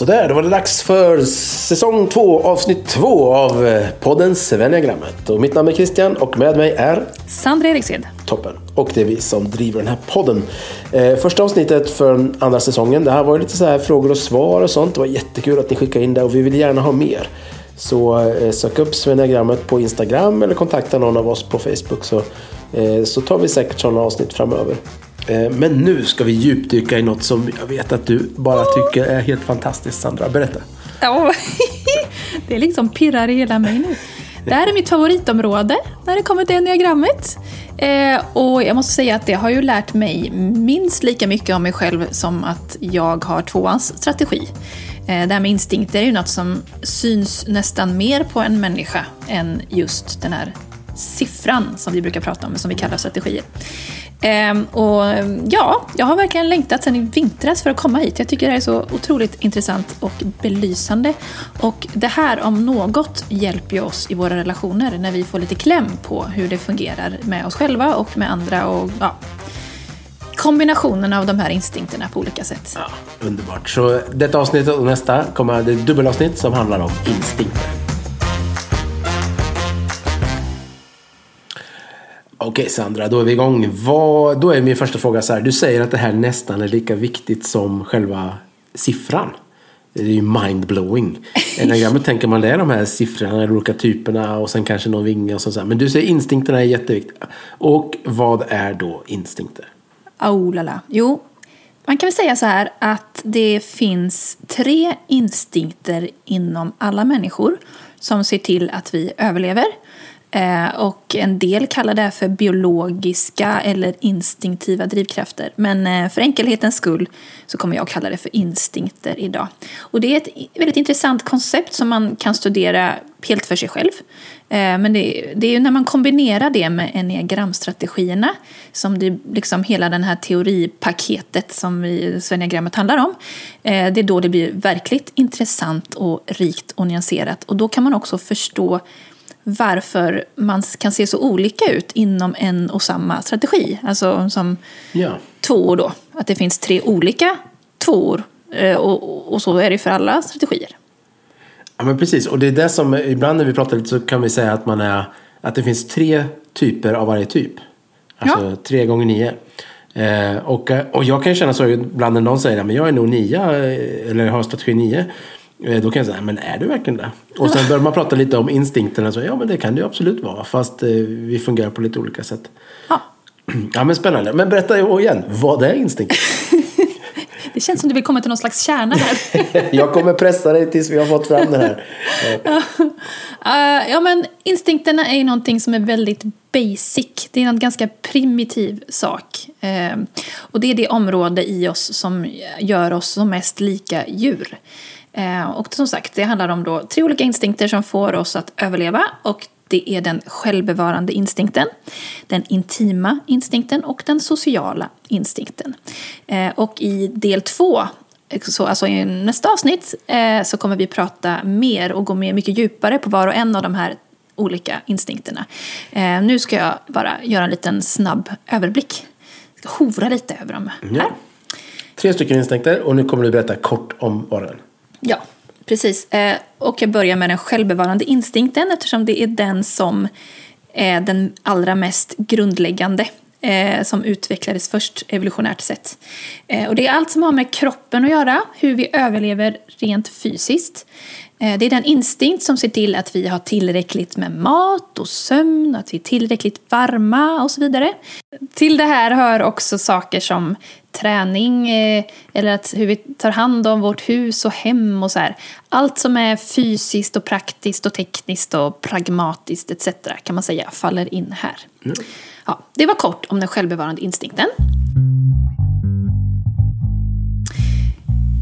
Sådär, då var det dags för säsong två, avsnitt två av eh, podden Svenniagrammet. Och mitt namn är Christian och med mig är Sandra Erikshed. Toppen. Och det är vi som driver den här podden. Eh, första avsnittet för andra säsongen, det här var ju lite så här frågor och svar och sånt. Det var jättekul att ni skickade in det och vi vill gärna ha mer. Så eh, sök upp Svenniagrammet på Instagram eller kontakta någon av oss på Facebook så, eh, så tar vi säkert sådana avsnitt framöver. Eh, men nu ska vi djupdyka i något som jag vet att du bara tycker är helt fantastiskt Sandra. Berätta. Ja, det liksom pirrar i hela mig nu. Det här är mitt favoritområde när det kommer till enneagrammet. Eh, och jag måste säga att det har ju lärt mig minst lika mycket om mig själv som att jag har tvåans strategi. Eh, det här med instinkter är ju något som syns nästan mer på en människa än just den här siffran som vi brukar prata om, som vi kallar strategier. Ehm, och ehm, ja, jag har verkligen längtat sedan i vintras för att komma hit. Jag tycker det här är så otroligt intressant och belysande. Och det här om något hjälper ju oss i våra relationer när vi får lite kläm på hur det fungerar med oss själva och med andra. Och, ja, kombinationen av de här instinkterna på olika sätt. Ja, underbart. Så detta avsnitt och nästa kommer det dubbelavsnitt som handlar om instinkter. Okej Sandra, då är vi igång. Vad, då är min första fråga så här. Du säger att det här nästan är lika viktigt som själva siffran. Det är ju mindblowing. Enagrammet tänker man det är de här siffrorna, de olika typerna och sen kanske någon vinge och sånt. Men du säger instinkterna är jätteviktiga. Och vad är då instinkter? Oh, la la! Jo, man kan väl säga så här att det finns tre instinkter inom alla människor som ser till att vi överlever. Eh, och en del kallar det här för biologiska eller instinktiva drivkrafter. Men eh, för enkelhetens skull så kommer jag kalla det för instinkter idag. Och det är ett väldigt intressant koncept som man kan studera helt för sig själv. Eh, men det, det är ju när man kombinerar det med enneagramstrategierna som det liksom hela den här teoripaketet som vi, handlar om. Det är då det blir verkligt intressant och rikt och nyanserat. Och då kan man också förstå varför man kan se så olika ut inom en och samma strategi. Alltså som Ja. tvåor då, att det finns tre olika tvåor. Eh, Och, och så är det för alla strategier. Ja men precis, och det är det som ibland när vi pratar lite så kan vi säga att man är att det finns tre typer av varje typ. Alltså Ja. tre gånger nio. Eh, och, och jag kan känna så ibland när någon säger att jag är nog nia eh, eller har strategi nio. Eh, då kan jag säga, men är du verkligen det? Och sen börjar man prata lite om instinkterna. Så, ja men det kan det ju absolut vara. Fast eh, vi fungerar på lite olika sätt. Ja, Ja men spännande. Men berätta igen, vad är instinkt? det känns som du vill komma till någon slags kärna här. jag kommer pressa dig tills vi har fått fram det här. Eh, ja, men instinkterna är ju någonting som är väldigt basic. Det är en ganska primitiv sak. Och det är det område i oss som gör oss som mest lika djur. Eh, och som sagt, det handlar om då tre olika instinkter som får oss att överleva. Och det är den självbevarande instinkten, den intima instinkten och den sociala instinkten. Eh, och i del två så alltså i nästa avsnitt eh, så kommer vi prata mer och gå mer mycket djupare på var och en av de här olika instinkterna. Nu ska jag bara göra en liten snabb överblick. Jag ska hovra lite över dem här. Ja. Tre stycken instinkter och nu kommer du berätta kort om var och en. Ja, precis. Eh, och jag börjar med den självbevarande instinkten eftersom det är den som är den allra mest grundläggande eh, som utvecklades först evolutionärt sett. Eh, och det är allt som har med kroppen att göra, hur vi överlever rent fysiskt. Det är den instinkt som ser till att vi har tillräckligt med mat och sömn, att vi är tillräckligt varma och så vidare. Till det här hör också saker som träning eh, eller att hur vi tar hand om vårt hus och hem och så här. Allt som är fysiskt och praktiskt och tekniskt och pragmatiskt etc. kan man säga faller in här. Ja, det var kort om den självbevarande instinkten.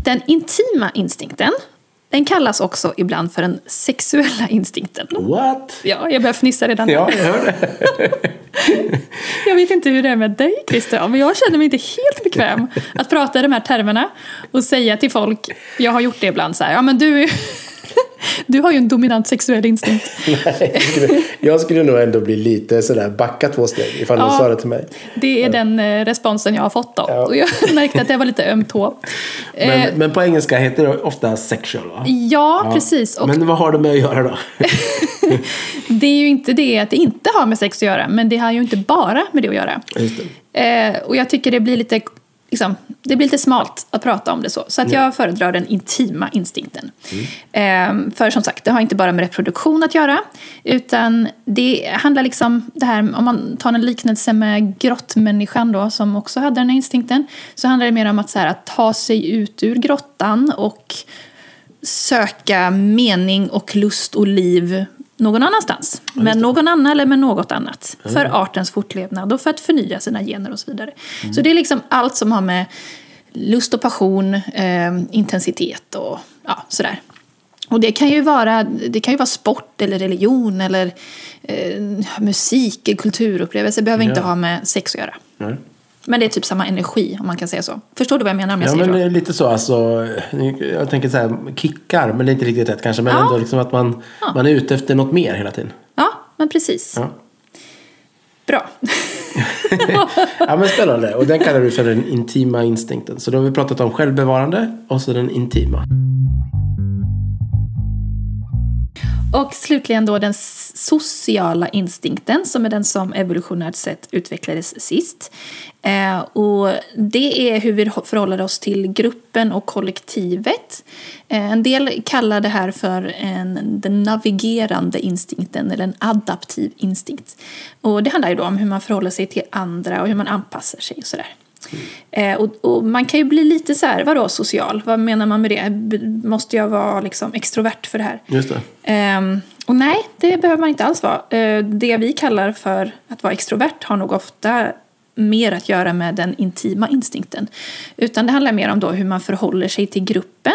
Den intima instinkten den kallas också ibland för den sexuella instinkten. What? Ja, jag börjar fnissa redan. Ja, jag hör det. Jag vet inte hur det är med dig Christian, men jag känner mig inte helt bekväm att prata i de här termerna och säga till folk, jag har gjort det ibland så här, ja men du Du har ju en dominant sexuell instinkt. Nej, jag skulle, nog ändå bli lite sådär, backa två steg ifall någon Ja. sa det till mig. Det är den eh, responsen jag har fått då. Ja. Och jag märkte att det var lite öm tå. Eh, Men, men på engelska heter det ofta sexual va? ja, precis. Och Men vad har det med att göra då? det är ju inte det att det inte har med sex att göra, men det har ju inte bara med det att göra. Just det. Eh, och jag tycker det blir lite Liksom, det blir lite smalt att prata om det så. Så att jag föredrar den intima instinkten. Eh, för som sagt, det har inte bara med reproduktion att göra. Utan det handlar liksom, det här, om man tar en liknelse med grottmänniskan då, som också hade den här instinkten. Så handlar det mer om att, så här, att ta sig ut ur grottan och söka mening och lust och liv någon annanstans. Med någon annan eller med något annat. För artens fortlevnad och för att förnya sina gener och så vidare. Så det är liksom allt som har med lust och passion, eh, intensitet och ja, sådär. Och det kan ju vara, det kan ju vara sport eller religion eller eh, musik, kulturupplevelse. Det behöver inte Ja. ha med sex att göra. Nej. Men det är typ samma energi om man kan säga så. Förstår du vad jag menar om jag Ja säger men så? det är lite så alltså. Jag tänker så här, kickar, men det är inte riktigt rätt kanske. Men Ja. ändå liksom att man, man är ute efter något mer hela tiden. Ja, men precis. Ja. Bra. ja men spännande. Och den kallar du för den intima instinkten. Så då har vi pratat om självbevarande och så den intima. Och slutligen då den sociala instinkten som är den som evolutionärt sett utvecklades sist. Eh, och det är hur vi förhåller oss till gruppen och kollektivet. Eh, en del kallar det här för en, den navigerande instinkten eller en adaptiv instinkt. Och det handlar ju då om hur man förhåller sig till andra och hur man anpassar sig och sådär. Eh, och, och man kan ju bli lite så här, vadå social? Vad menar man med det? B- Måste jag vara liksom extrovert för det här? Just det. Ehm, och nej, det behöver man inte alls vara. Eh, det vi kallar för att vara extrovert har nog ofta mer att göra med den intima instinkten. Utan det handlar mer om då hur man förhåller sig till gruppen.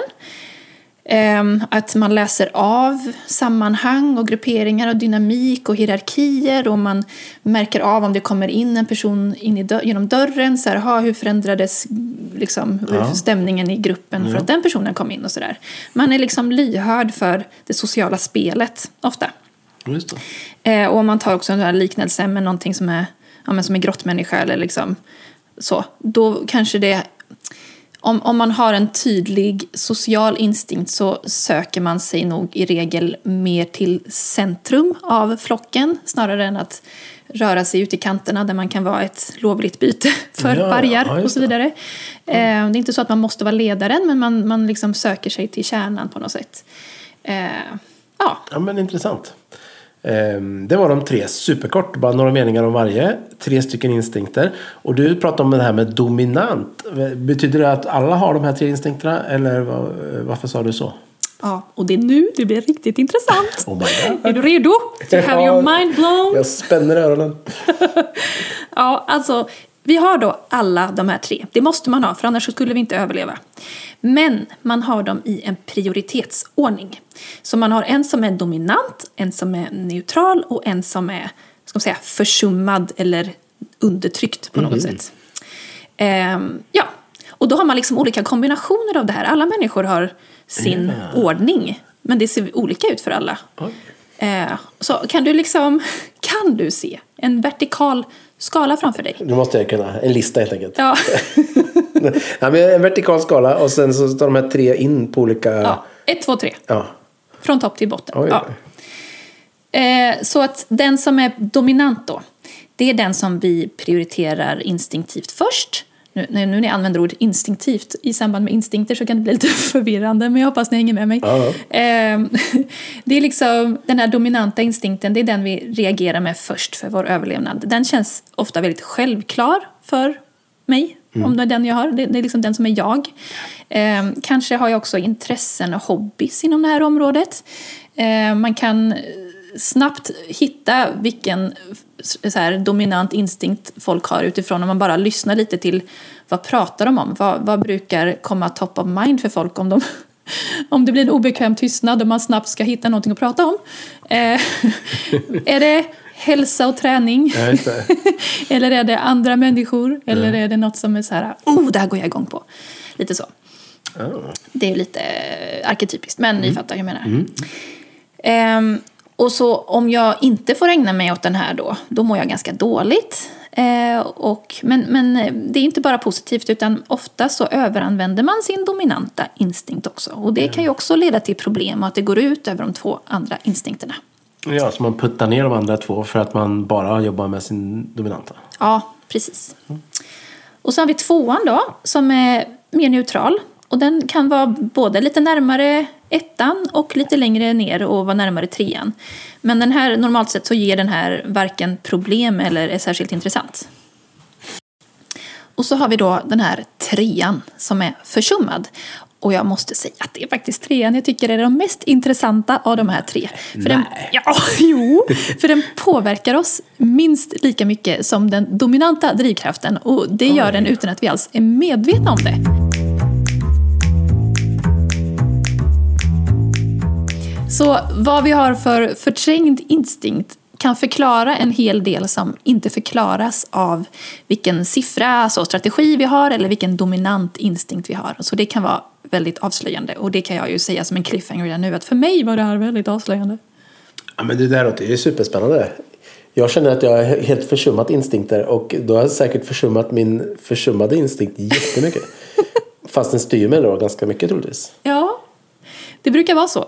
Ehm, att man läser av sammanhang och grupperingar och dynamik och hierarkier och man märker av om det kommer in en person in genom dörren. Så här, aha, hur förändrades liksom, Ja. stämningen i gruppen för att den personen kom in och sådär. Man är liksom lyhörd för det sociala spelet ofta. Just det. Eh, och man tar också en liknelse med någonting som är, ja, men som är grottmänniska eller liksom så, då kanske det om, om man har en tydlig social instinkt så söker man sig nog i regel mer till centrum av flocken snarare än att röra sig ut i kanterna där man kan vara ett lovligt byte för Ja, vargar ja, och så vidare. Eh, det är inte så att man måste vara ledaren men man, man liksom söker sig till kärnan på något sätt. Eh, ja, Ja men intressant. Ehm, Det var de tre, superkort, bara några meningar om varje. Tre stycken instinkter. Och du pratade om det här med dominant. Betyder det att alla har de här tre instinkterna? Eller varför sa du så? Ja, och det är nu det blir riktigt intressant. Oh. Är du redo? To have your mind blown? Jag spänner öronen. Ja, alltså, vi har då alla de här tre. Det måste man ha, för annars skulle vi inte överleva. Men man har dem i en prioritetsordning. Så man har en som är dominant, en som är neutral och en som är ska man säga, försummad eller undertryckt på något sätt. Ehm, ja, och då har man liksom olika kombinationer av det här. Alla människor har sin ordning, men det ser olika ut för alla. Oj. Eh, så kan du liksom, kan du se en vertikal skala framför dig? Nu måste jag kunna. En lista helt enkelt. Ja, ja, men en vertikal skala och sen så tar de här tre in på olika... ja. ett, två, tre. Ja. Från topp till botten. Oj. Ja. Eh, så att den som är dominant då, det är den som vi prioriterar instinktivt först. Nu, nu när jag använder ordet instinktivt i samband med instinkter så kan det bli lite förvirrande, men jag hoppas ni hänger med mig. Eh, det är liksom den här dominanta instinkten, det är den vi reagerar med först för vår överlevnad. Den känns ofta väldigt självklar för mig, om det är den jag har. Det, det är liksom den som är jag. Eh, kanske har jag också intressen och hobbys inom det här området. Eh, man kan snabbt hitta vilken så här, dominant instinkt folk har utifrån om man bara lyssnar lite till vad pratar de om? Vad, vad brukar komma top of mind för folk om de om det blir en obekväm tystnad och man snabbt ska hitta någonting att prata om. Eh, är det hälsa och träning? Eller är det andra människor? Eller är det något som är så här, oh, det här går jag igång på. Lite så. Det är lite eh, arketypiskt, men ni fattar hur jag menar. Ehm, och så om jag inte får ägna mig åt den här då, då mår jag ganska dåligt. Eh, och, men, men eh, det är inte bara positivt, utan ofta så överanvänder man sin dominanta instinkt också. Och det kan ju också leda till problem och att det går ut över de två andra instinkterna. Ja, så man puttar ner de andra två för att man bara jobbar med sin dominanta. Ja, precis. Och så har vi tvåan då, som är mer neutral. Och den kan vara både lite närmare ettan och lite längre ner och vara närmare trean. Men den här, normalt sett så ger den här varken problem eller är särskilt intressant. Och så har vi då den här trean som är försummad. Och jag måste säga att det är faktiskt trean jag tycker är den mest intressanta av de här tre. För den, Nej. ja, jo, för den påverkar oss minst lika mycket som den dominanta drivkraften. Och det gör den utan att vi alls är medvetna om det. Så vad vi har för förträngd instinkt kan förklara en hel del som inte förklaras av vilken siffra, alltså strategi vi har eller vilken dominant instinkt vi har. Så det kan vara väldigt avslöjande och det kan jag ju säga som en cliffhanger redan nu att för mig var det här väldigt avslöjande. Ja, men det där låter ju superspännande. Jag känner att jag har helt försummat instinkter och då har jag säkert försummat min försummade instinkt jättemycket. Fast den styr mig då ganska mycket troligtvis. Ja, det brukar vara så.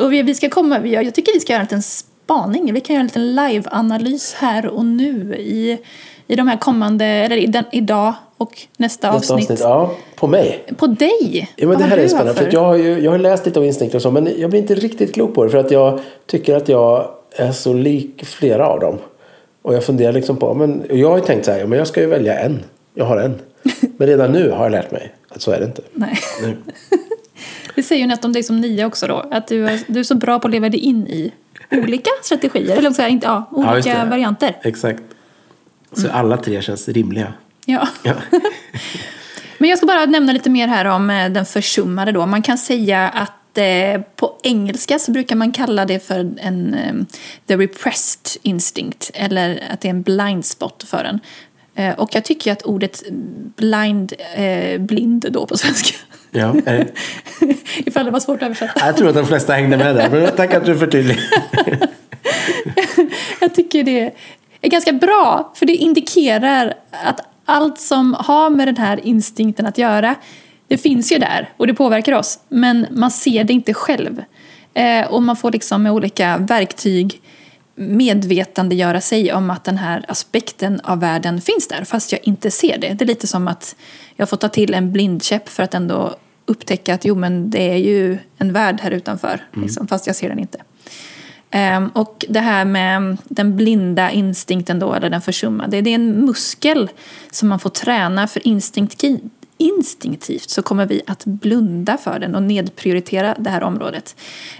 Och vi, vi ska komma, jag tycker vi ska göra en liten spaning. Vi kan göra en liten live-analys här och nu i, i de här kommande, eller i den, idag och nästa, Nästa avsnitt. avsnitt. Ja, på mig. På dig! Ja, men Vad det här är spännande. för- jag, har ju, jag har läst lite om instinkter och så, men jag blir inte riktigt klok på det. För att jag tycker att jag är så lik flera av dem. Och jag funderar liksom på, men jag har ju tänkt så här, men jag ska ju välja en. Jag har en. Men redan nu har jag lärt mig att så är det inte. Nej. Nej. Det säger ju något om dig som nia också då. Att du är, du är så bra på att leva dig in i olika strategier. Eller så här, inte, ja, Ja, olika det. varianter. Exakt. Så alla tre känns rimliga. Ja. Ja. Men jag ska bara nämna lite mer här om eh, den försummade då. Man kan säga att eh, på engelska så brukar man kalla det för en eh, the repressed instinct. Eller att det är en blind spot för en. Eh, och jag tycker att ordet blind, eh, blind då på svenska. Ja, är det- Ifall det var svårt att översätta. jag tror att de flesta hängde med där. Men tack att du förtydligar. Jag tycker det är ganska bra, för det indikerar att allt som har med den här instinkten att göra, det finns ju där och det påverkar oss, men man ser det inte själv. Eh, och man får liksom med olika verktyg medvetandegöra sig om att den här aspekten av världen finns där, fast jag inte ser det. Det är lite som att jag får ta till en blindkäpp för att ändå upptäcka att jo, men det är ju en värld här utanför, liksom, fast jag ser den inte. Ehm, och det här med den blinda instinkten då, eller den försummade, det är en muskel som man får träna för instinkt, instinktivt så kommer vi att blunda för den och nedprioritera det här området.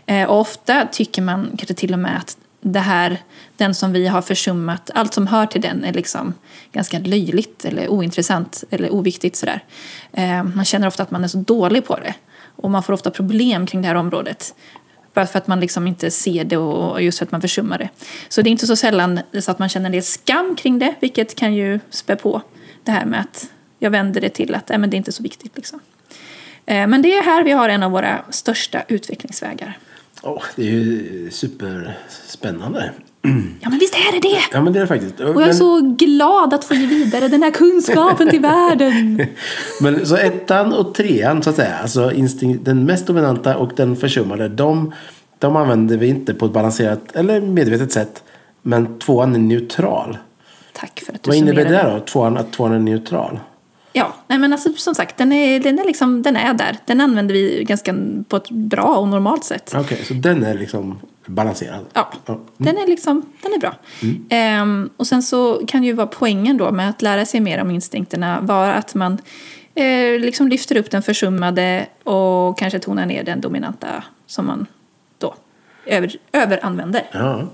Eh, och ofta tycker man kanske till och med att det här, den som vi har försummat, allt som hör till den är liksom ganska löjligt eller ointressant eller oviktigt sådär. Eh, man känner ofta att man är så dålig på det och man får ofta problem kring det här området. Bara för att man liksom inte ser det och just för att man försummar det. Så det är inte så sällan så att man känner en del skam kring det, vilket kan ju spä på det här med att jag vänder det till att äh, men det är inte så viktigt. Liksom. Eh, men det är här vi har en av våra största utvecklingsvägar. Åh, det är ju superspännande. Ja, men visst är det det! Ja, men det är det faktiskt. Och jag är så glad att få ge vidare den här kunskapen till världen. Men så ettan och trean så att säga, alltså instinkt, den mest dominanta och den försummade, de, de använder vi inte på ett balanserat eller medvetet sätt. Men tvåan är neutral. Tack för att du Vad innebär det då? Tvåan, att tvåan är neutral? Ja, nej men alltså, som sagt, den är, den, är liksom, den är där. Den använder vi ganska på ett bra och normalt sätt. Okej, så den är liksom balanserad? Ja, Ja. den är liksom, den är bra. Ehm, och sen så kan ju vara poängen då med att lära sig mer om instinkterna vara att man eh, liksom lyfter upp den försummade och kanske tonar ner den dominanta som man då över, överanvänder. Ja.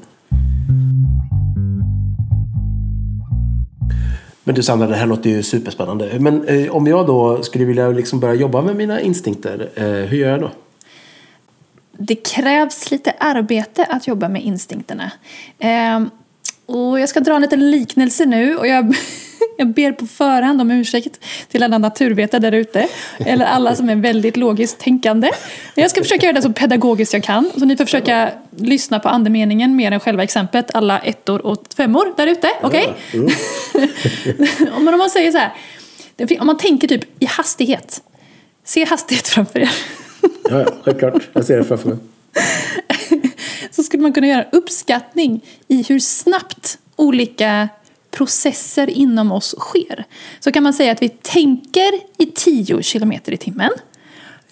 Men du Sandra, det här låter ju superspännande. Men eh, om jag då skulle vilja liksom börja jobba med mina instinkter, eh, hur gör jag då? Det krävs lite arbete att jobba med instinkterna. Eh, och jag ska dra en liten liknelse nu och jag Jag ber på förhand om ursäkt till alla naturvetare där ute. Eller alla som är väldigt logiskt tänkande. Jag ska försöka göra det så pedagogiskt jag kan. Så ni får försöka lyssna på andemeningen mer än själva exemplet. Alla ettor och femmor där ute. Okej? Okay? Mm. om man säger så här. Om man tänker typ i hastighet. Se hastighet framför er. ja, ja, självklart. Jag ser det framför mig. så skulle man kunna göra uppskattning i hur snabbt olika processer inom oss sker. Så kan man säga att vi tänker i 10 km i timmen.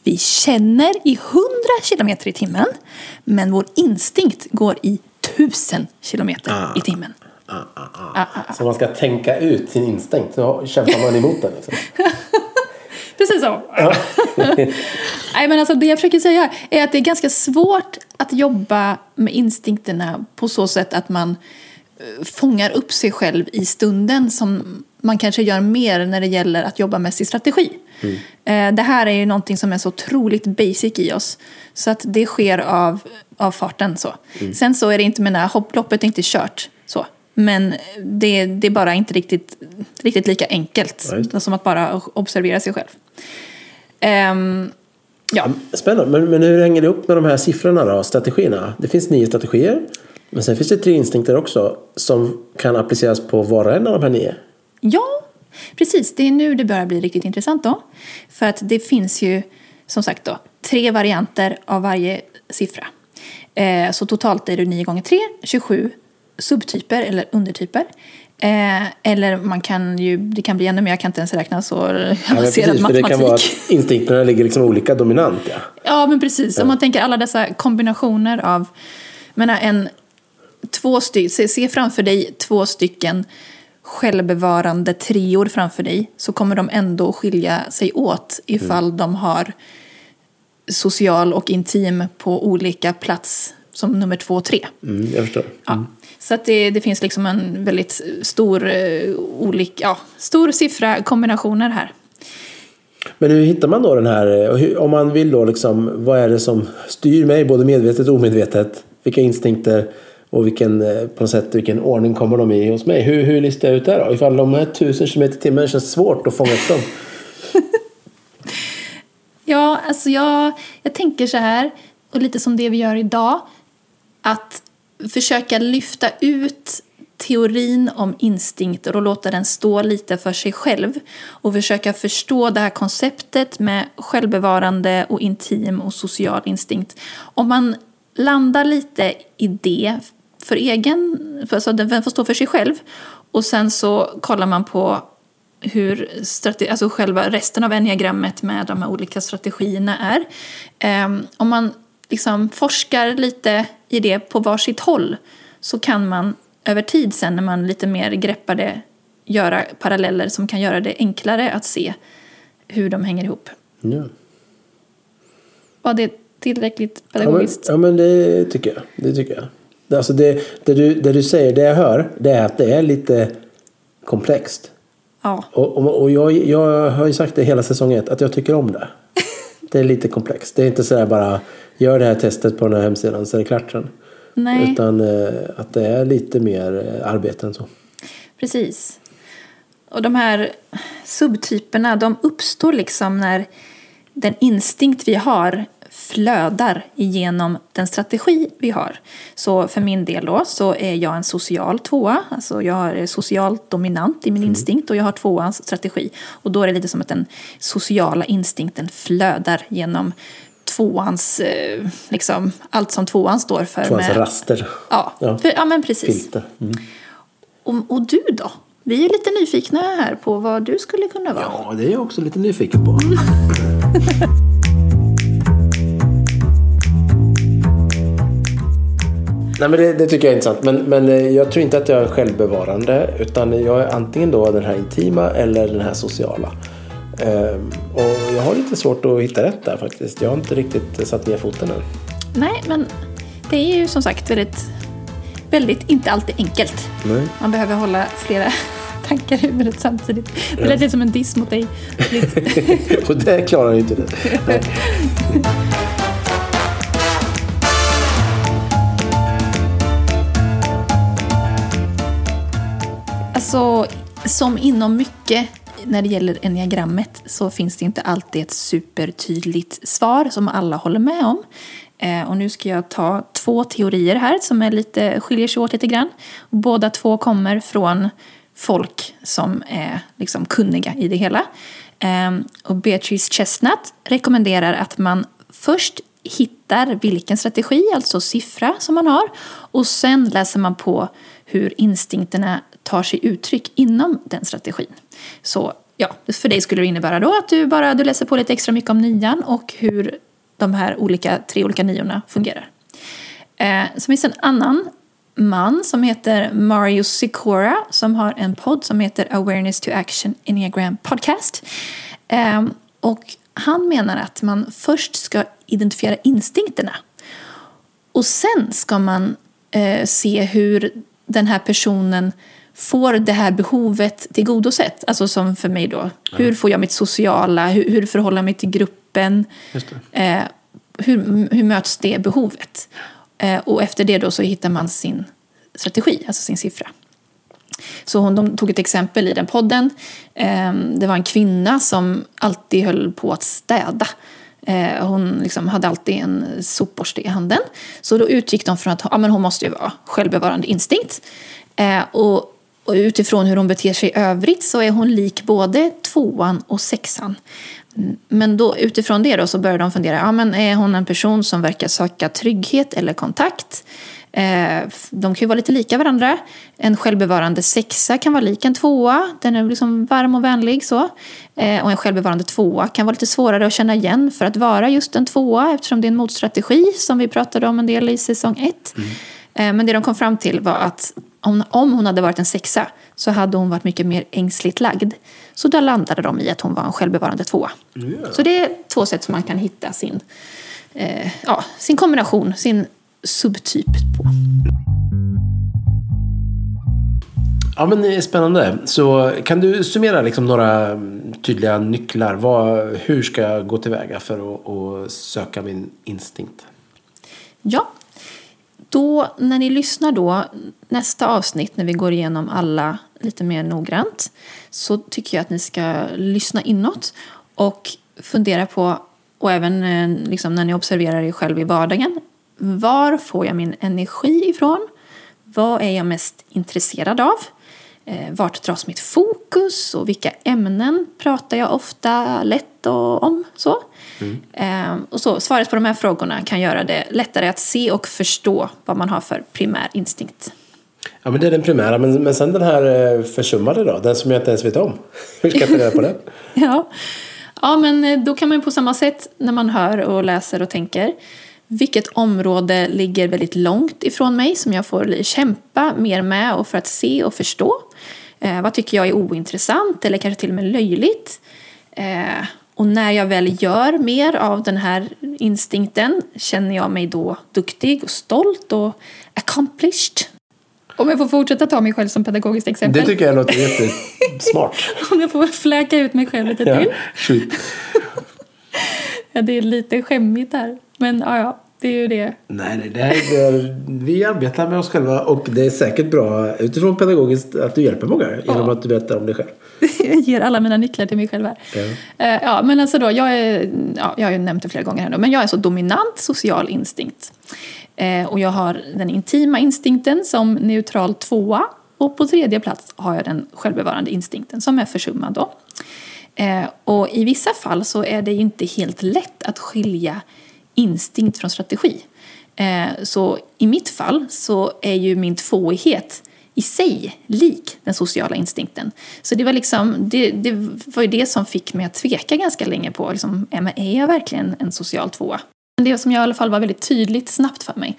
Vi känner i 100 km i timmen. Men vår instinkt går i 1000 km ah. i timmen. Ah, ah, ah. ah, Så man ska tänka ut sin instinkt, så kämpar man emot den. Liksom. Precis så. Nej, men alltså det jag försöker säga är att det är ganska svårt att jobba med instinkterna på så sätt att man fångar upp sig själv i stunden som man kanske gör mer när det gäller att jobba med sin strategi. Mm. Eh, det här är ju någonting som är så otroligt basic i oss. Så att det sker av, av farten. Så. Mm. Sen så är det inte, menar, hopploppet är inte kört. Så. Men det, det är bara inte riktigt, riktigt lika enkelt ja, som att bara observera sig själv. Um, ja. Spännande, men, men hur hänger det upp med de här siffrorna då, strategierna? Det finns nio strategier, men sen finns det tre instinkter också som kan appliceras på var och en av de här nio. Ja, precis. Det är nu det börjar bli riktigt intressant då. För att det finns ju som sagt då tre varianter av varje siffra. Eh, så totalt är det 9 gånger 3, 27 subtyper eller undertyper. Eh, eller man kan ju, det kan bli ännu mer, jag kan inte ens räkna så avancerad ja, matematik. Det kan vara att instinkterna ligger liksom olika dominant. Ja, ja men precis. Ja. Om man tänker alla dessa kombinationer av, menar en, två stycken, se, se framför dig två stycken självbevarande treor framför dig så kommer de ändå skilja sig åt ifall mm. de har social och intim på olika plats som nummer två och tre. Mm, jag förstår. Mm. Ja. Så att det, det finns liksom en väldigt stor, uh, olik, ja, stor siffra kombinationer här. Men hur hittar man då den här, hur, om man vill då liksom, vad är det som styr mig både medvetet och omedvetet? Vilka instinkter och vilken, eh, på något sätt, vilken ordning kommer de i hos mig? Hur, hur listar jag ut det då? Ifall de är tusen km i timmen känns svårt att fånga upp dem. ja, alltså jag, jag tänker så här, och lite som det vi gör idag, att försöka lyfta ut teorin om instinkter och låta den stå lite för sig själv och försöka förstå det här konceptet med självbevarande och intim och social instinkt. Om man landar lite i det för egen, för, alltså den får stå för sig själv och sen så kollar man på hur alltså själva resten av enneagrammet med de här olika strategierna är. Um, om man liksom forskar lite i det på varsitt håll så kan man över tid sen när man lite mer greppar det göra paralleller som kan göra det enklare att se hur de hänger ihop. Ja. Var det tillräckligt pedagogiskt? Ja men, ja, men det tycker jag. Det tycker jag. Alltså det, det, du, det du säger, det jag hör, det är att det är lite komplext. Ja. Och, och, och jag, jag har ju sagt det hela säsong ett, att jag tycker om det. Det är lite komplext. Det är inte sådär bara gör det här testet på den här hemsidan så är det klart sen. Nej. Utan eh, att det är lite mer eh, arbete än så. Precis. Och de här subtyperna de uppstår liksom när den instinkt vi har flödar igenom den strategi vi har. Så för min del då så är jag en social tvåa, alltså jag är socialt dominant i min mm. instinkt och jag har tvåans strategi. Och då är det lite som att den sociala instinkten flödar genom tvåans, eh, liksom, allt som tvåan står för. Tvåans med, raster. Ja, ja. För, ja men precis. Filter. Mm. Och, och du då? Vi är lite nyfikna här på vad du skulle kunna vara. Ja, det är jag också lite nyfiken på. Nej, men det, det, tycker jag är intressant. Men, men eh, jag tror inte att jag är självbevarande. Utan jag är antingen då den här intima eller den här sociala. Ehm, och jag har lite svårt att hitta rätt där faktiskt. Jag har inte riktigt satt ner foten än. Nej, men det är ju som sagt väldigt, väldigt inte alltid enkelt. Nej. Man behöver hålla flera tankar i huvudet samtidigt. Det lät lite som en diss mot dig. och det klarar jag inte det. Alltså, som inom mycket när det gäller enneagrammet så finns det inte alltid ett supertydligt svar som alla håller med om. Eh, och nu ska jag ta två teorier här som är lite, skiljer sig åt lite grann. Båda två kommer från folk som är liksom kunniga i det hela. Ehm, och Beatrice Chestnut rekommenderar att man först hittar vilken strategi, alltså siffra, som man har. Och sen läser man på hur instinkterna tar sig uttryck inom den strategin. Så ja, för dig skulle det innebära då att du bara du läser på lite extra mycket om nian och hur de här olika, tre olika niorna fungerar. Eh, så finns en annan man som heter Mario Sikora som har en podd som heter Awareness to Action Enneagram Podcast. Eh, och han menar att man först ska identifiera instinkterna och sen ska man eh, se hur den här personen får det här behovet tillgodosett. Alltså som för mig då, ja. hur får jag mitt sociala, hur, hur förhåller jag mig till gruppen? Eh, hur, hur möts det behovet? Eh, och efter det då så hittar man sin strategi, alltså sin siffra. Så hon, de tog ett exempel i den podden. Eh, det var en kvinna som alltid höll på att städa. Eh, hon liksom hade alltid en sopborste i handen. Så då utgick de från att ja, men hon måste ju vara självbevarande instinkt. Eh, och och utifrån hur hon beter sig i övrigt så är hon lik både tvåan och sexan. Men då, utifrån det då så börjar de fundera, ja, men är hon en person som verkar söka trygghet eller kontakt? Eh, de kan ju vara lite lika varandra. En självbevarande sexa kan vara lik en tvåa. Den är liksom varm och vänlig. så. Eh, och en självbevarande tvåa kan vara lite svårare att känna igen för att vara just en tvåa eftersom det är en motstrategi som vi pratade om en del i säsong ett. Mm. Eh, men det de kom fram till var att om, om hon hade varit en sexa så hade hon varit mycket mer ängsligt lagd. Så där landade de i att hon var en självbevarande tvåa. Yeah. Så det är två sätt som man kan hitta sin, eh, ja, sin kombination, sin subtyp på. Ja men det är spännande. Så kan du summera liksom några tydliga nycklar? Vad, hur ska jag gå tillväga för att, att söka min instinkt? Ja, då, när ni lyssnar då, nästa avsnitt när vi går igenom alla lite mer noggrant så tycker jag att ni ska lyssna inåt och fundera på, och även eh, liksom när ni observerar er själv i vardagen, var får jag min energi ifrån? Vad är jag mest intresserad av? Eh, vart dras mitt fokus och vilka ämnen pratar jag ofta lätt om? Så. Mm. Och så, svaret på de här frågorna kan göra det lättare att se och förstå vad man har för primär instinkt. Ja men det är den primära, men, men sen den här eh, försummade då, den som jag inte ens vet om. Hur ska jag ta reda på den? ja. ja men eh, då kan man på samma sätt när man hör och läser och tänker vilket område ligger väldigt långt ifrån mig som jag får kämpa mer med och för att se och förstå. Eh, vad tycker jag är ointressant eller kanske till och med löjligt? Eh, och när jag väl gör mer av den här instinkten känner jag mig då duktig och stolt och accomplished. Om jag får fortsätta ta mig själv som pedagogiskt exempel. Det tycker jag låter jättesmart. Om jag får fläka ut mig själv lite till. Ja, ja, det är lite skämmigt här. Men ja, ja. Det är ju det. Nej, nej det är, vi arbetar med oss själva och det är säkert bra utifrån pedagogiskt att du hjälper många genom ja. att du berättar om dig själv. jag ger alla mina nycklar till mig själv här. Ja. Uh, ja, men alltså då, jag är, ja, jag har ju nämnt det flera gånger här nu, men jag är så dominant social instinkt. Uh, och jag har den intima instinkten som neutral tvåa och på tredje plats har jag den självbevarande instinkten som är försummad då. Uh, och i vissa fall så är det inte helt lätt att skilja instinkt från strategi. Eh, så i mitt fall så är ju min tvåighet i sig lik den sociala instinkten. Så det var, liksom, det, det var ju det som fick mig att tveka ganska länge på, liksom, är jag verkligen en social tvåa? Men det som jag i alla fall var väldigt tydligt snabbt för mig,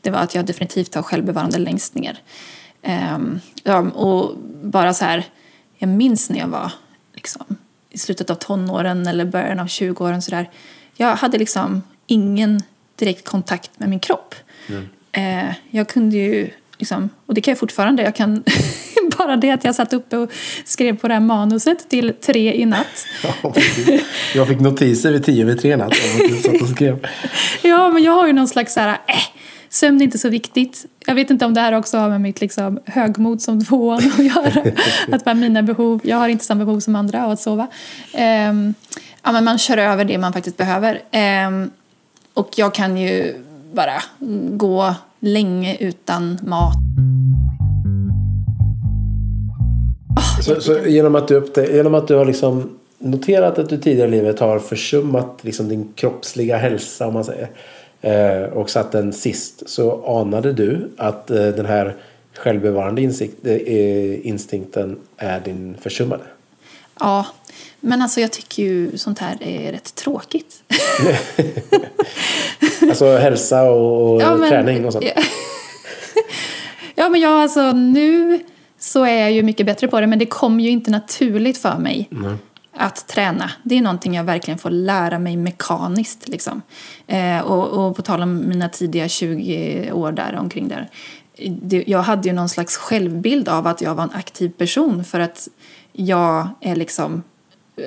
det var att jag definitivt har självbevarande längst ner. Um, ja, och bara så här, jag minns när jag var liksom, i slutet av tonåren eller början av 20-åren sådär. Jag hade liksom ingen direkt kontakt med min kropp. Mm. Eh, jag kunde ju, liksom, och det kan jag fortfarande, jag kan bara det att jag satt uppe och skrev på det här manuset till tre i natt. jag fick notiser vid tio vid tre i natt. och skrev. ja, men jag har ju någon slags så här, äh, sömn är inte så viktigt. Jag vet inte om det här också har med mitt liksom, högmod som tvåan att göra. att bara mina behov, jag har inte samma behov som andra av att sova. Um, ja, men man kör över det man faktiskt behöver. Um, och jag kan ju bara gå länge utan mat. så, så, genom, att du upptä- genom att du har liksom noterat att du tidigare i livet har försummat liksom din kroppsliga hälsa om man säger. Eh, och satt den sist. Så anade du att eh, den här självbevarande insikt, eh, instinkten är din försummade? Ja, men alltså jag tycker ju sånt här är rätt tråkigt. alltså hälsa och, ja, men, träning och sånt? Ja. ja, men jag alltså nu så är jag ju mycket bättre på det men det kommer ju inte naturligt för mig. Mm att träna. Det är någonting jag verkligen får lära mig mekaniskt. Liksom. Eh, och, och, på tal om mina tidiga 20 år där omkring där. Det, jag hade ju någon slags självbild av att jag var en aktiv person för att jag är liksom,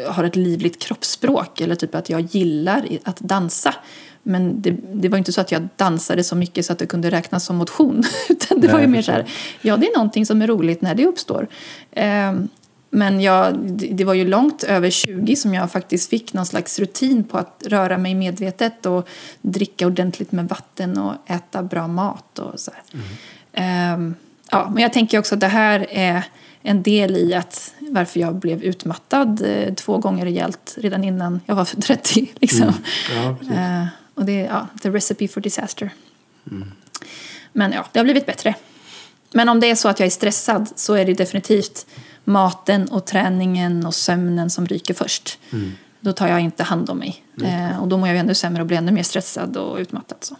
har ett livligt kroppsspråk eller typ att jag gillar att dansa. Men det, det, var inte så att jag dansade så mycket så att det kunde räknas som motion. Utan det Nej, var ju mer så här, ja det är någonting som är roligt när det uppstår. Eh, men jag, det var ju långt över 20 som jag faktiskt fick någon slags rutin på att röra mig medvetet och dricka ordentligt med vatten och äta bra mat och så mm. um, ja, men jag tänker också att det här är en del i att varför jag blev utmattad eh, två gånger rejält redan innan jag var 30. Liksom. Mm. Ja, uh, och det är ja, the recipe for disaster. Mm. Men ja, det har blivit bättre. Men om det är så att jag är stressad så är det definitivt maten och träningen och sömnen som ryker först. Mm. Då tar jag inte hand om mig. Eh, och då mår jag ännu sämre och blir ännu mer stressad och utmattad. Så.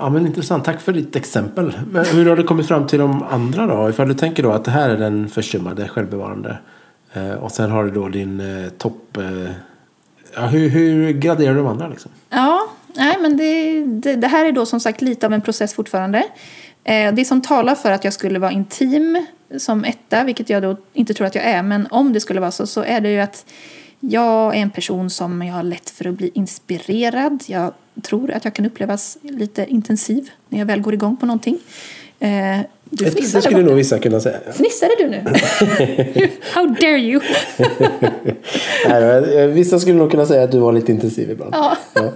Ja men intressant, tack för ditt exempel. Men hur har du kommit fram till de andra då? Ifall du tänker då att det här är den försummade, självbevarande. Eh, och sen har du då din eh, topp... Eh, ja, hur, hur graderar du de andra liksom? Ja, nej men det, det, det, här är då som sagt lite av en process fortfarande. Eh, det som talar för att jag skulle vara intim som etta, vilket jag då inte tror att jag är, men om det skulle vara så, så är det ju att jag är en person som jag har lätt för att bli inspirerad. Jag tror att jag kan upplevas lite intensiv när jag väl går igång på någonting. Eh, du det skulle nog vissa kunna säga. Fnissade du nu? How dare you? Nej, vissa skulle nog kunna säga att du var lite intensiv ibland. Ja. ja. Uh,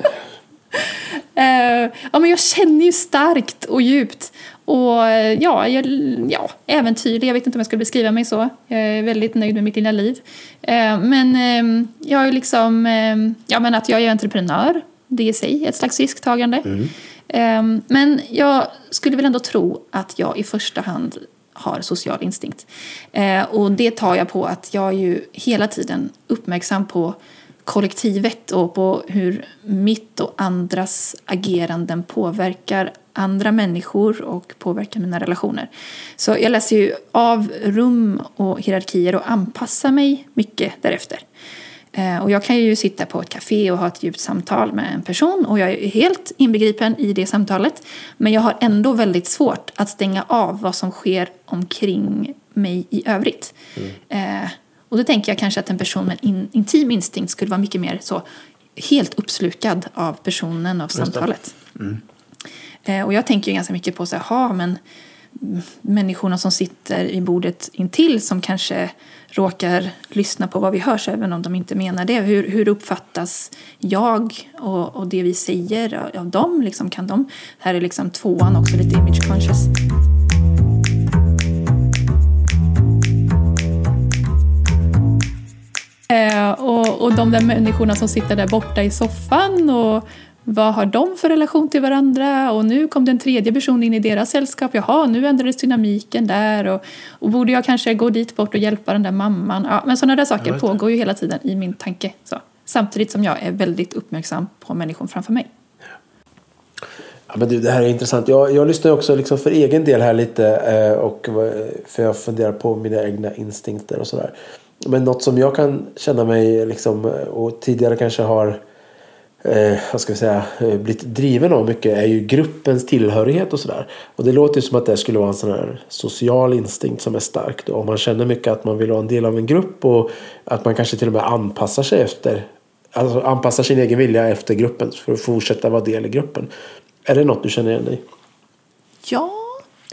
ja, men jag känner ju starkt och djupt och ja, jag, ja, äventyrlig. Jag vet inte om jag ska beskriva mig så. Jag är väldigt nöjd med mitt lilla liv. Eh, men eh, jag är liksom, eh, ja men att jag är entreprenör. Det är i sig ett slags risktagande. Mm. Men jag skulle väl ändå tro att jag i första hand har social instinkt. Och det tar jag på att jag är ju hela tiden uppmärksam på kollektivet och på hur mitt och andras ageranden påverkar andra människor och påverkar mina relationer. Så jag läser ju av rum och hierarkier och anpassar mig mycket därefter. Eh, och jag kan ju sitta på ett café och ha ett djupt samtal med en person och jag är helt inbegripen i det samtalet. Men jag har ändå väldigt svårt att stänga av vad som sker omkring mig i övrigt. Mm. Och då tänker jag kanske att en person med in, intim instinkt skulle vara mycket mer så helt uppslukad av personen, av samtalet. Mm. Eh, och jag tänker ju ganska mycket på så här, men människorna som sitter i bordet intill som kanske råkar lyssna på vad vi hörs även om de inte menar det. Hur, hur uppfattas jag och, och det vi säger av, av dem? Liksom, kan de, här är liksom tvåan också lite image conscious. Eh, och, och de där människorna som sitter där borta i soffan och vad har de för relation till varandra? Och nu kom den tredje personen in i deras sällskap. Jaha, nu ändrades dynamiken där. Och, och borde jag kanske gå dit bort och hjälpa den där mamman? Ja, men sådana där saker pågår ju hela tiden i min tanke. Så. Samtidigt som jag är väldigt uppmärksam på människor framför mig. Ja, men du, det här är intressant. Jag, jag lyssnar också liksom för egen del här lite. Eh, och, för jag funderar på mina egna instinkter och sådär. Men något som jag kan känna mig liksom, och tidigare kanske har eh, vad ska vi säga, eh, blivit driven av mycket är ju gruppens tillhörighet och sådär. Och det låter ju som att det skulle vara en sån här social instinkt som är stark. Då. Om man känner mycket att man vill vara en del av en grupp och att man kanske till och med anpassar sig efter Alltså anpassar sin egen vilja efter gruppen för att fortsätta vara del i gruppen. Är det något du känner igen dig Ja,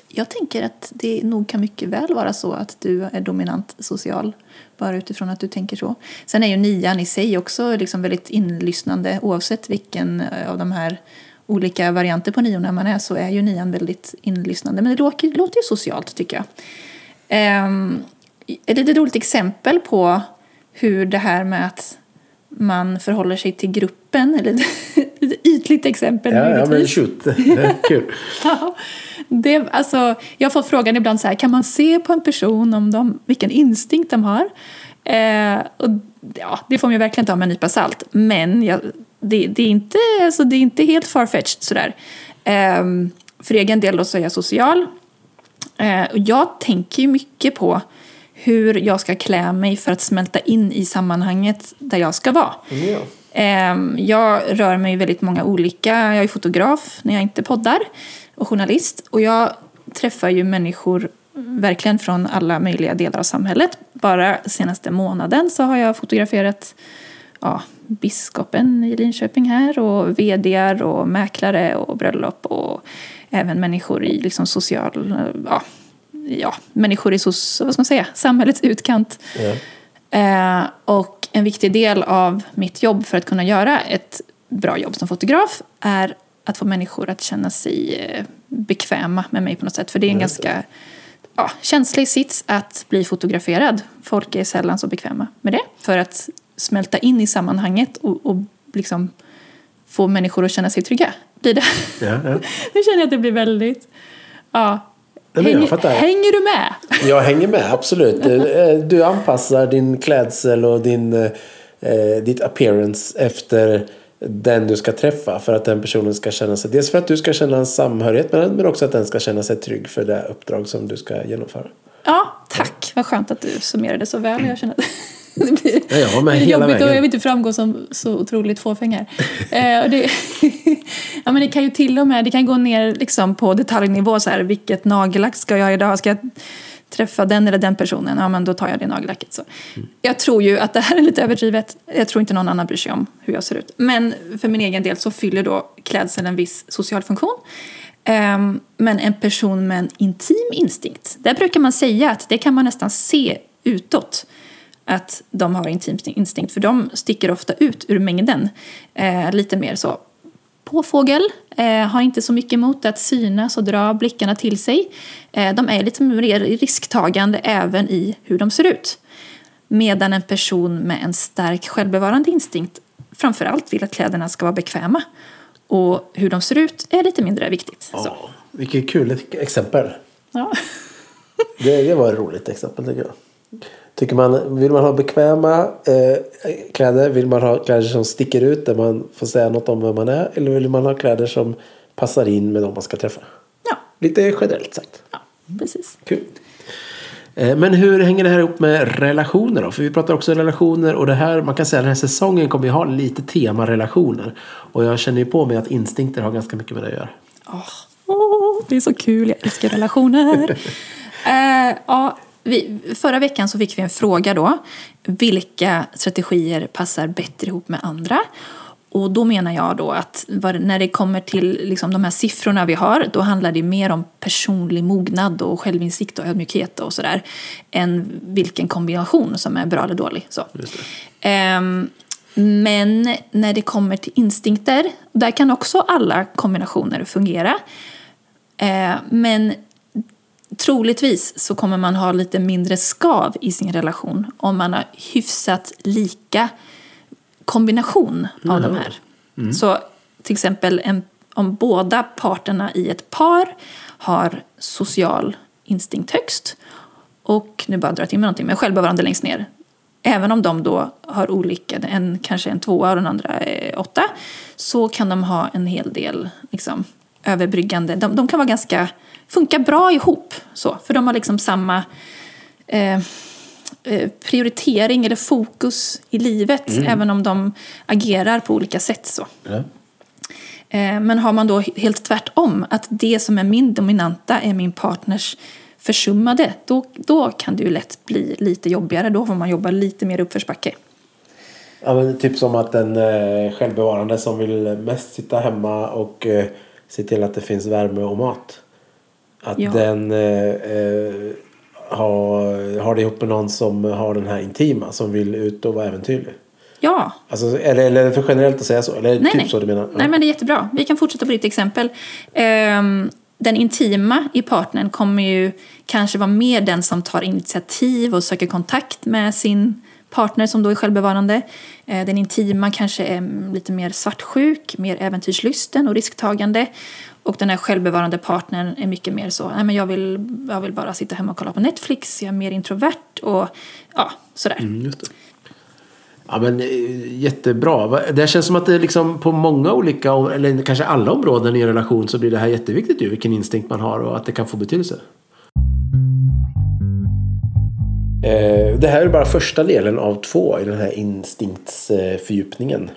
jag tänker att det nog kan mycket väl vara så att du är dominant social. Bara utifrån att du tänker så. Sen är ju nian i sig också liksom väldigt inlyssnande. Oavsett vilken eh, av de här olika varianter på niorna man är så är ju nian väldigt inlyssnande. Men det låter, låter ju socialt tycker jag. Um, ett litet roligt exempel på hur det här med att man förhåller sig till gruppen, eller ett ytligt exempel Ja, ja men shoot. Kul. ja, det, alltså, jag har fått frågan ibland så här, kan man se på en person om de, vilken instinkt de har? Eh, och, ja, det får man ju verkligen ta med en nypa salt. Men jag, det, det, är inte, alltså, det är inte helt farfetched sådär. Eh, för egen del då så är jag social. Eh, och jag tänker ju mycket på hur jag ska klä mig för att smälta in i sammanhanget där jag ska vara. Ja. Ehm, Jag rör mig i väldigt många olika, jag är fotograf när jag inte poddar och journalist och jag träffar ju människor verkligen från alla möjliga delar av samhället. Bara senaste månaden så har jag fotograferat ja, biskopen i Linköping här och vdar och mäklare och bröllop och även människor i liksom social, ja, ja, människor i sos, vad ska man säga, samhällets utkant. Ja. Eh, och en viktig del av mitt jobb för att kunna göra ett bra jobb som fotograf är att få människor att känna sig eh, bekväma med mig på något sätt. För det är en ganska ja, känslig sits att bli fotograferad. Folk är sällan så bekväma med det. För att smälta in i sammanhanget och, och liksom få människor att känna sig trygga. Blir det. Ja, ja. Nu känner jag att det blir väldigt... Ja. Men jag hänger, du med? Jag hänger med, absolut. Eh, Du anpassar din klädsel och din, eh, ditt appearance efter den du ska träffa. För att den personen ska känna sig... Dels för att du ska känna en samhörighet med den, men också att den ska känna sig trygg för det uppdrag som du ska genomföra. Ja, tack. Vad skönt att du summerade så väl. Jag känner det blir Ja, hela jobbigt och vägen. jag vill inte framgå som så otroligt fåfäng här. eh, och det, ja, men det kan ju till och med det kan gå ner liksom på detaljnivå. Så här, vilket nagellack ska jag ha idag? Ska jag träffa den eller den personen? Ja, men då tar jag det nagellacket. Så. Jag tror ju att det här är lite överdrivet. Jag tror inte någon annan bryr sig om hur jag ser ut. Men för min egen del så fyller då klädseln en viss social funktion. Ehm, men en person med en intim instinkt, där brukar man säga att det kan man nästan se utåt att de har intim instinkt, för de sticker ofta ut ur mängden. Eh, lite mer så påfågel, eh, har inte så mycket emot att synas och dra blickarna till sig. Eh, de är lite mer risktagande även i hur de ser ut. Medan en person med en stark självbevarande instinkt framförallt vill att kläderna ska vara bekväma. Och hur de ser ut är lite mindre viktigt. Så. Ja, vilket kul exempel. Ja. Det, det var ett roligt exempel tycker jag. Tycker man, vill man ha bekväma eh, kläder? Vill man ha kläder som sticker ut där man får säga något om vem man är? Eller vill man ha kläder som passar in med de man ska träffa? ja, Lite generellt sagt. ja, precis. Kul. Eh, Men hur hänger det här ihop med relationer då? För vi pratar också relationer och det här, man kan säga den här säsongen kommer ju ha lite tema relationer. Och jag känner ju på mig att instinkter har ganska mycket med det att göra. Åh, åh, det är så kul, jag älskar relationer. eh, ja, vi, förra veckan så fick vi en fråga då. Vilka strategier passar bättre ihop med andra? Och då menar jag då att när det kommer till liksom de här siffrorna vi har då handlar det mer om personlig mognad och självinsikt och ödmjukhet och sådär än vilken kombination som är bra eller dålig. Så. Ehm, men när det kommer till instinkter, där kan också alla kombinationer fungera. Eh, men troligtvis så kommer man ha lite mindre skav i sin relation om man har hyfsat lika kombination av de här. Så till exempel en, om båda parterna i ett par har social instinkt högst och nu bara drar jag till med någonting, men självbevarande längst ner. Även om de då har olika, en kanske en tvåa och den andra är åtta, så kan de ha en hel del liksom, överbryggande. De, de kan vara ganska, funka bra ihop, så, för de har liksom samma eh, eh, prioritering eller fokus i livet, även om de agerar på olika sätt. så. Ja. Eh, Men har man då helt tvärtom, att det som är min dominanta är min partners försummade, då, då kan det ju lätt bli lite jobbigare. Då får man jobba lite mer uppförsbacke. Ja, men typ som att den eh, självbevarande som vill mest sitta hemma och eh, se till att det finns värme och mat. Att Ja. den eh, eh, har, har det ihop med någon som har den här intima, som vill ut och vara äventyrlig. Ja, Alltså, eller, eller är det för generellt att säga så? Eller nej, typ nej. så du menar? Nej, men det är jättebra. Vi kan fortsätta på ditt exempel. Ehm, den intima i partnern kommer ju kanske vara mer den som tar initiativ och söker kontakt med sin partner som då är självbevarande. Eh, Den intima kanske är lite mer svartsjuk, mer äventyrslysten och risktagande. Och den här självbevarande partnern är mycket mer så, nej men jag vill, jag vill bara sitta hemma och kolla på Netflix, jag är mer introvert och ja, sådär. Mm, just det. Ja, men, eh, jättebra. Det känns som att det liksom på många olika, eller kanske alla områden i en relation så blir det här jätteviktigt ju, vilken instinkt man har och att det kan få betydelse. Eh, Det här är bara första delen av två i den här instinktsfördjupningen.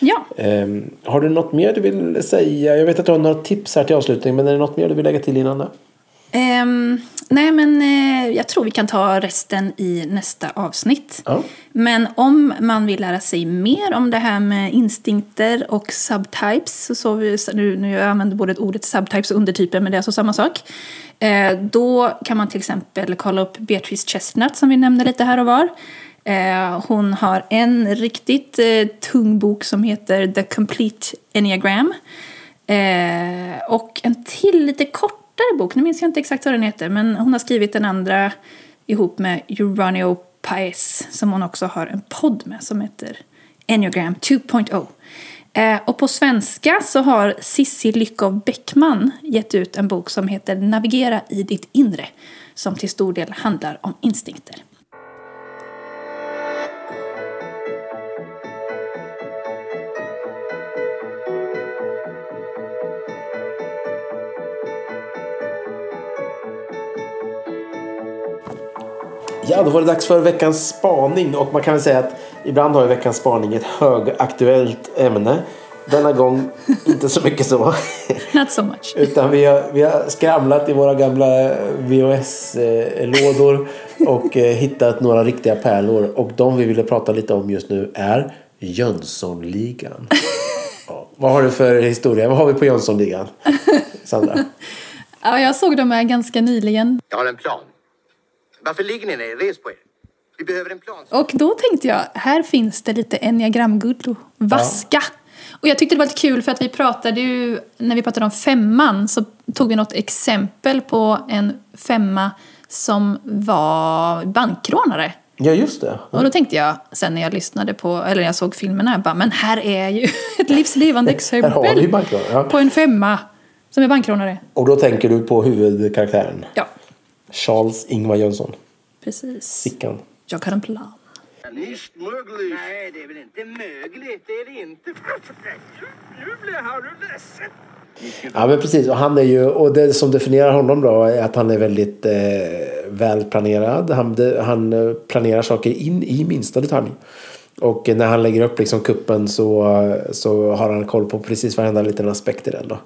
Ja. Eh, Har du något mer du vill säga? Jag vet att du har några tips här till avslutning, men är det något mer du vill lägga till innan? Då? Ehm, nej, men eh, jag tror vi kan ta resten i nästa avsnitt. Ja. Men om man vill lära sig mer om det här med instinkter och subtypes, så, så vi, nu, nu jag använder både ordet subtypes och undertyper, men det är alltså samma sak. Eh, då kan man till exempel kolla upp Beatrice Chestnut som vi nämnde lite här och var. Eh, hon har en riktigt eh, tung bok som heter The Complete Enneagram. Eh, och en till lite kortare bok, nu minns jag inte exakt vad den heter, men hon har skrivit den andra ihop med Uranio Paes som hon också har en podd med som heter Enneagram 2.0. Eh, och på svenska så har Sissi Lyckov Bäckman gett ut en bok som heter Navigera i ditt inre som till stor del handlar om instinkter. Ja, då var det dags för veckans spaning och man kan väl säga att ibland har ju veckans spaning ett högaktuellt ämne. Denna gång inte så mycket så. Not so much. Utan vi har, vi har skramlat i våra gamla VHS-lådor och eh, hittat några riktiga pärlor. Och de vi ville prata lite om just nu är Jönssonligan. Ja, vad har du för historia? Vad har vi på Jönssonligan? Sandra? Ja, jag såg dem här ganska nyligen Jag har en plan. Varför ligger ni ner? Res på er. Vi behöver en plan. Och då tänkte jag, här finns det lite enneagramguld och vaska. Och jag tyckte det var lite kul för att vi pratade ju, när vi pratade om femman så tog vi något exempel på en femma som var bankrånare. Ja, just det. Och då tänkte jag, sen när jag lyssnade på, eller jag såg filmerna, jag bara, men här är ju ett vi exempel. Ja. på en femma som är bankrånare. Och då tänker du på huvudkaraktären. Ja, Charles Ingvar Jönsson. precis. Sickan. Jag har en plan. Nicht möglich. Nej, det är väl inte möjligt. Det är det inte. Nu blir han ledsen. Ja men precis och han är ju och det som definierar honom då är att han är väldigt eh, välplanerad. Han, det, han eh, planerar saker in i minsta detalj. Och när han lägger upp liksom kuppen så, så har han koll på precis varenda liten aspekt i den då.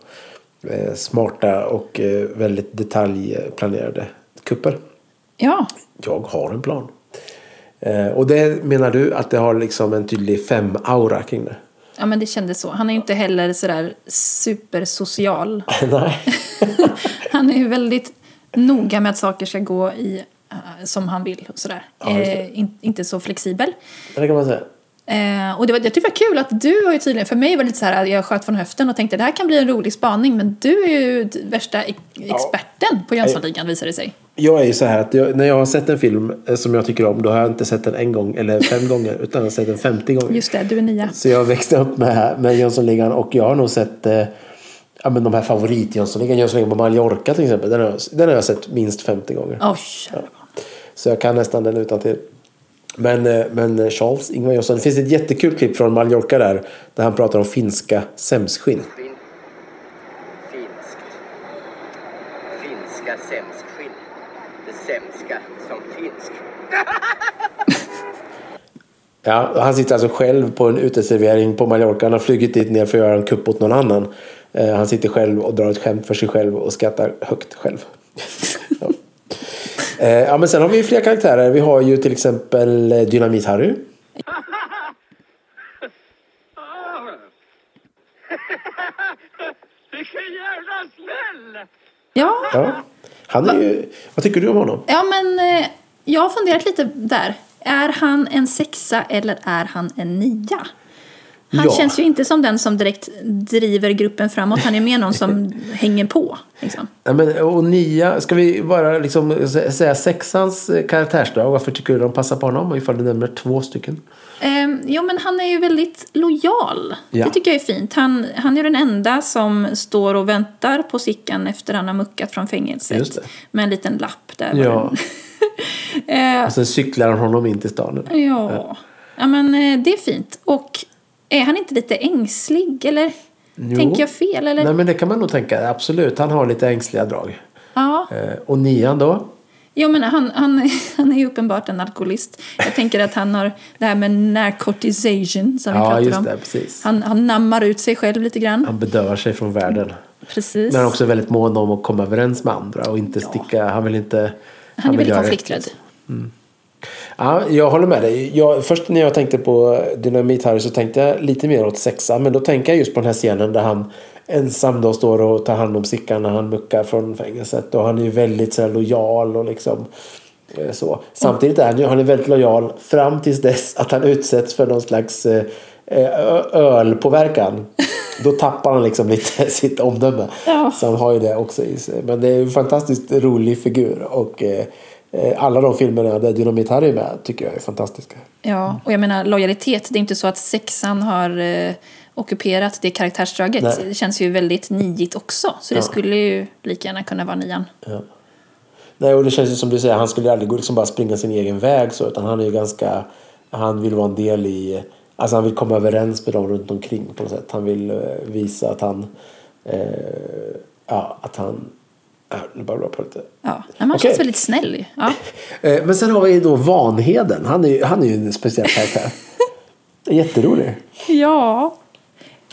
Eh, smarta och eh, väldigt detaljplanerade kupper. Ja, Jag har en plan. Eh, och det menar du att det har liksom en tydlig fem-aura kring det? ja men det kändes så. Han är ju inte heller sådär supersocial. Nej. Han är ju väldigt noga med att saker ska gå i eh, som han vill och sådär. Ja, eh, in, inte så flexibel. Det kan man säga. Eh, och det var, jag tyckte det var kul att du har ju tydligen, för mig var det lite så här att jag sköt från höften och tänkte det här kan bli en rolig spaning men du är ju värsta ex- experten på Jönssonligan visade det sig. Jag är ju så här att jag, när jag har sett en film eh, som jag tycker om då har jag inte sett den en gång eller fem gånger utan jag har sett den 50 gånger. Just det, du är nia. Så jag växte upp med, med Jönssonligan och jag har nog sett eh, ja, men de här favorit-Jönssonligan. Jönssonligan på Mallorca till exempel. Den har, jag, den har jag sett minst 50 gånger. Kära barn. Så jag kan nästan den utan till. Men, eh, men Charles Ingvar Jönsson. Det finns ett jättekul klipp från Mallorca där. Där han pratar om finska sämskskinn. Fin, finskt. Finska sämskskinn. Det sämska som finsk. Ja, han sitter alltså själv på en uteservering på Mallorca. Han har flugit dit ner för att göra en kupp åt någon annan. Eh, han sitter själv och drar ett skämt för sig själv och skrattar högt själv. ja. Eh, ja, men sen har vi fler karaktärer. Vi har ju till exempel eh, Dynamit-Harry. Vilken jävla Ja, Ja. Han är ju, vad tycker du om honom? ja men eh, jag har funderat lite där. Är han en sexa eller är han en nia? Han Ja. känns ju inte som den som direkt driver gruppen framåt. Han är mer någon som hänger på. Liksom. Ja, men, och nia, ska vi bara liksom sä- säga sexans karaktärsdrag? Varför tycker du de passar på honom? Ifall du nämner två stycken. Ehm, jo, men han är ju väldigt lojal. Ja. Det tycker jag är fint. Han, han är den enda som står och väntar på Sickan efter han har muckat från fängelset. Med en liten lapp där. Ja. Eh, Och sen cyklar han honom in till stan. ja. ja, men eh, det är fint. Och är han inte lite ängslig? Eller Jo. tänker jag fel? Eller? Nej men det kan man nog tänka. Absolut, han har lite ängsliga drag. Ja. Eh, och nian då? Jo, men han, han, han är ju uppenbart en alkoholist. Jag tänker att han har det här med narcotization som vi Ja, om. det. Han, han nammar ut sig själv lite grann. Han bedövar sig från världen. Precis. Men han är också väldigt mån om att komma överens med andra och inte sticka. Han vill inte... Han är vill väldigt konflikträdd. rätt. Ja, jag håller med dig. Jag, först när jag tänkte på Dynamit Harry så tänkte jag lite mer åt sexan. Men då tänker jag just på den här scenen där han ensam då står och tar hand om Sickan när han muckar från fängelset. Och han är ju väldigt så här, lojal och liksom eh, så. Samtidigt är han ju han är väldigt lojal fram tills dess att han utsätts för någon slags eh, ölpåverkan. Då tappar han liksom lite sitt omdöme. Ja. Så han har ju det också i sig. Men det är en fantastiskt rolig figur. Och eh, alla de filmerna där Dynamit Harry är med tycker jag är fantastiska. Ja, och jag menar lojalitet. Det är inte så att sexan har ockuperat det karaktärsdraget. Nej. Det känns ju väldigt niigt också. Så det Ja. skulle ju lika gärna kunna vara nian. Nej, och det känns ju som du säger, han skulle aldrig gå liksom bara springa sin egen väg så. Utan han är ju ganska, han vill vara en del i, alltså han vill komma överens med dem runt omkring på något sätt. Han vill eh, visa att han, eh, ja, att han, ja, nu bara jag på lite. Ja, men han känns väldigt snäll. Ja. Eh, Men sen har vi då Vanheden. Han är ju, han är ju en speciell karaktär. Jätterolig. ja.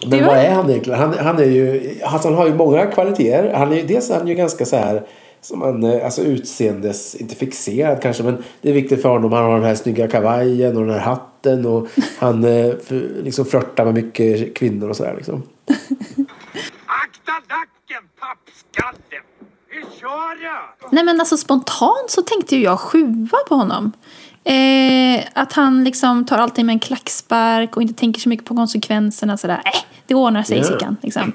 Men Det vad var- är han egentligen? Han, han, är ju, alltså han har ju många kvaliteter. Han är, ju- dels är han ju ganska så här som han, eh, alltså utseendes, inte fixerad kanske, men det är viktigt för honom. Han har den här snygga kavajen och den här hatten och han eh, liksom flörtar med mycket kvinnor och sådär liksom. Akta nacken, pappskalle! Hur kör jag? Nej men alltså spontant så tänkte ju jag sjua på honom. Eh, att han liksom tar allting med en klackspark och inte tänker så mycket på konsekvenserna. Sådär. Äh, det ordnar sig Ja. Sickan. Liksom.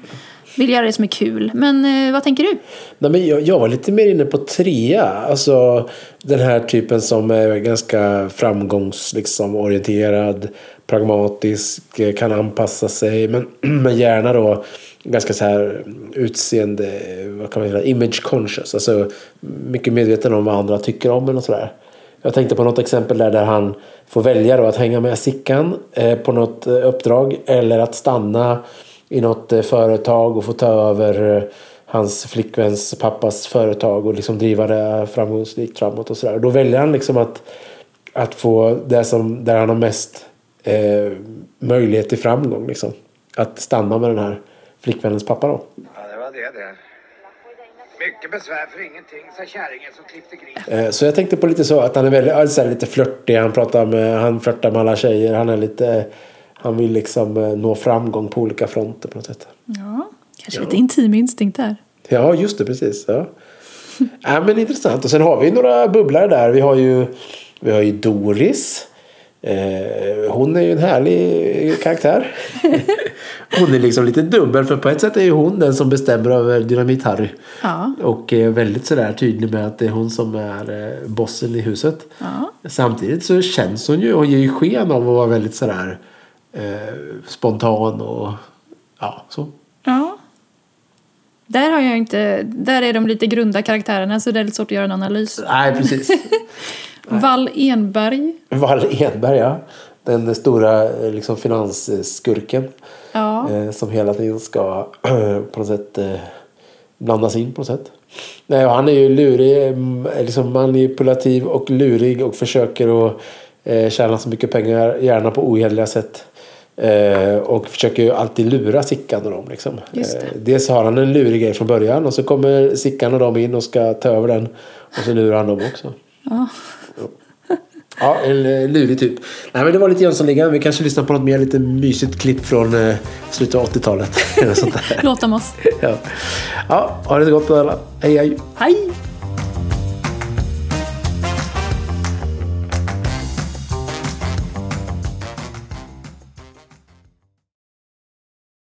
Vill göra det som är kul. Men eh, vad tänker du? Nej, men jag, jag var lite mer inne på trea. Alltså den här typen som är ganska framgångsorienterad, liksom, orienterad, pragmatisk, eh, kan anpassa sig. Men, men gärna då ganska så här utseende, vad kan man säga, image conscious. Alltså mycket medveten om vad andra tycker om eller sådär. Jag tänkte på något exempel där, där han får välja då att hänga med Sickan eh, på något eh, uppdrag eller att stanna i något eh, företag och få ta över hans flickväns pappas företag och liksom driva det framgångsrikt framåt och sådär. Då väljer han liksom att, att få det som, där han har mest eh, möjlighet till framgång liksom. Att stanna med den här flickvännens pappa då. Ja, det var det det. Mycket besvär för ingenting, sa kärringen som klippte gris. Eh, Så jag tänkte på lite så att han är väldigt, ja, så här, lite flörtig. Han pratar med, han flörtar med alla tjejer. Han är lite, han vill liksom eh, nå framgång på olika fronter på något sätt. Ja, kanske lite intim instinkt där. Ja, just det, precis. Ja. ja, men intressant. Och sen har vi några bubblare där. Vi har ju, vi har ju Doris. Eh, hon är ju en härlig karaktär. hon är liksom lite dubbel för på ett sätt är ju hon den som bestämmer över Dynamit-Harry. Ja. Och är väldigt sådär tydlig med att det är hon som är eh, bossen i huset. Ja. Samtidigt så känns hon ju, hon ger ju sken av att vara väldigt sådär eh, spontan och ja, så. ja. Där har jag inte, där är de lite grunda karaktärerna så det är lite svårt att göra en analys. Nej, precis. Wall Enberg. Wall Enberg, ja. Den stora eh, liksom, finansskurken. Ja. Eh, som hela tiden ska på något sätt eh, blandas in på något sätt. Nej, han är ju lurig, mm, liksom manipulativ och lurig och försöker att eh, tjäna så mycket pengar, gärna på ohederliga sätt. Eh, och försöker ju alltid lura Sickan och dem. Liksom. Eh, dels har han en lurig grej från början och så kommer Sickan och dem in och ska ta över den. Och så lurar han dem också. Ja. Ja, en eh, lurig typ. Nej, men det var lite Jönssonligan. Vi kanske lyssnar på något mer lite mysigt klipp från eh, slutet av 80-talet. Eller sånt där. Låt om oss. ja. ja, ha det så gott alla. Hej hej. Hej!